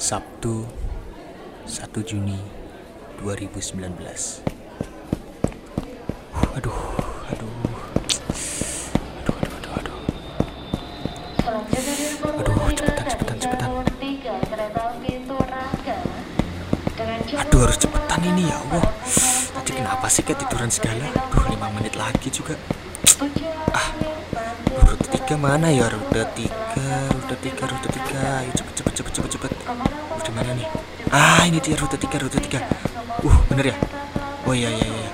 Sabtu 1 Juni 2019 Aduh, aduh. Aduh, aduh, aduh, aduh. Aduh, cepetan, cepetan, cepetan. Aduh, harus cepetan ini ya Allah. Tadi kenapa sih kayak tiduran segala? Aduh, 5 menit lagi juga. Ah, rute 3 mana ya? Rute 3, rute 3, rute 3 Ayo cepet, cepet, cepet, cepet, cepet. Rute mana nih? Ah, ini dia rute 3, rute 3 Uh, bener ya? Oh iya, iya, iya.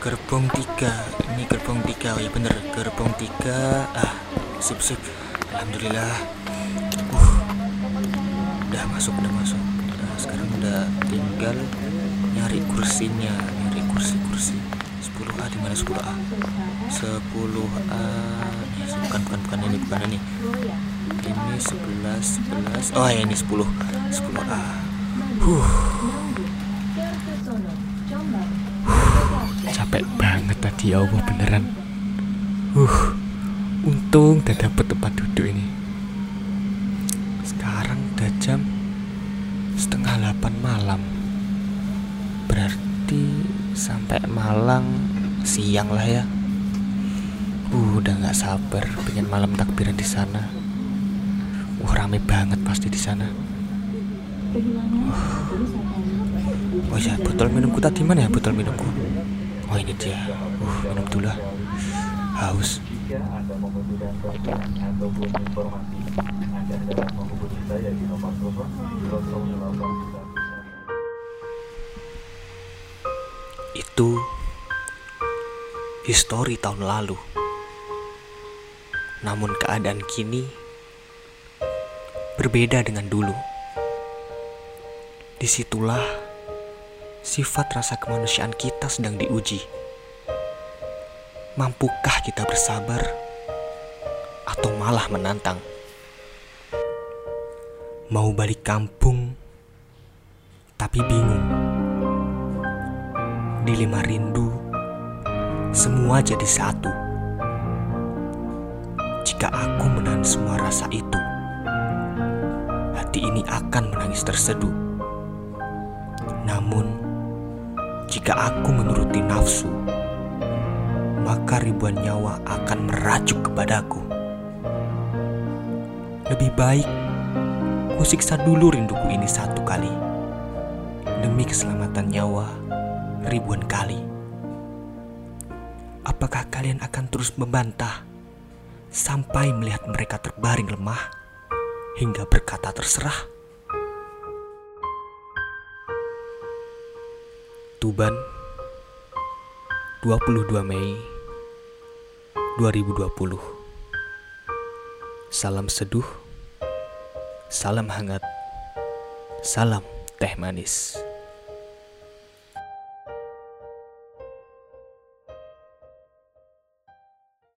Gerbong 3 Ini gerbong 3, oh iya bener. Gerbong 3 Ah, sip, sip. Alhamdulillah. Uh, udah masuk, udah masuk. Udah, sekarang udah tinggal nyari kursinya. Nyari kursi-kursi 10A di mana 10A 10A nih, bukan bukan bukan ini bukan ini. Ini 11 11 oh ya ini 10 10A huh. Capek banget tadi ya Allah beneran. Uh untung udah dapet tempat duduk ini. Sekarang udah jam setengah 8 malam. Berarti sampai Malang siang lah ya. Uh, udah nggak sabar pengen malam takbiran di sana. Wah rame banget pasti di sana. Uh. oh ya botol minumku tadi mana ya botol minumku? Oh ini dia. Uh minum dulu lah. Haus. Jika Anda membutuhkan bantuan ataupun informasi, Anda dapat menghubungi saya di nomor telepon 008 histori tahun lalu. Namun keadaan kini berbeda dengan dulu. Di situlah sifat rasa kemanusiaan kita sedang diuji. Mampukah kita bersabar atau malah menantang? Mau balik kampung tapi bingung di lima rindu, semua jadi satu. Jika aku menahan semua rasa itu, hati ini akan menangis terseduh. Namun, jika aku menuruti nafsu, maka ribuan nyawa akan merajuk kepadaku. Lebih baik ku siksa dulu rinduku ini satu kali demi keselamatan nyawa ribuan kali. Apakah kalian akan terus membantah sampai melihat mereka terbaring lemah hingga berkata terserah? Tuban 22 Mei 2020 Salam seduh Salam hangat Salam teh manis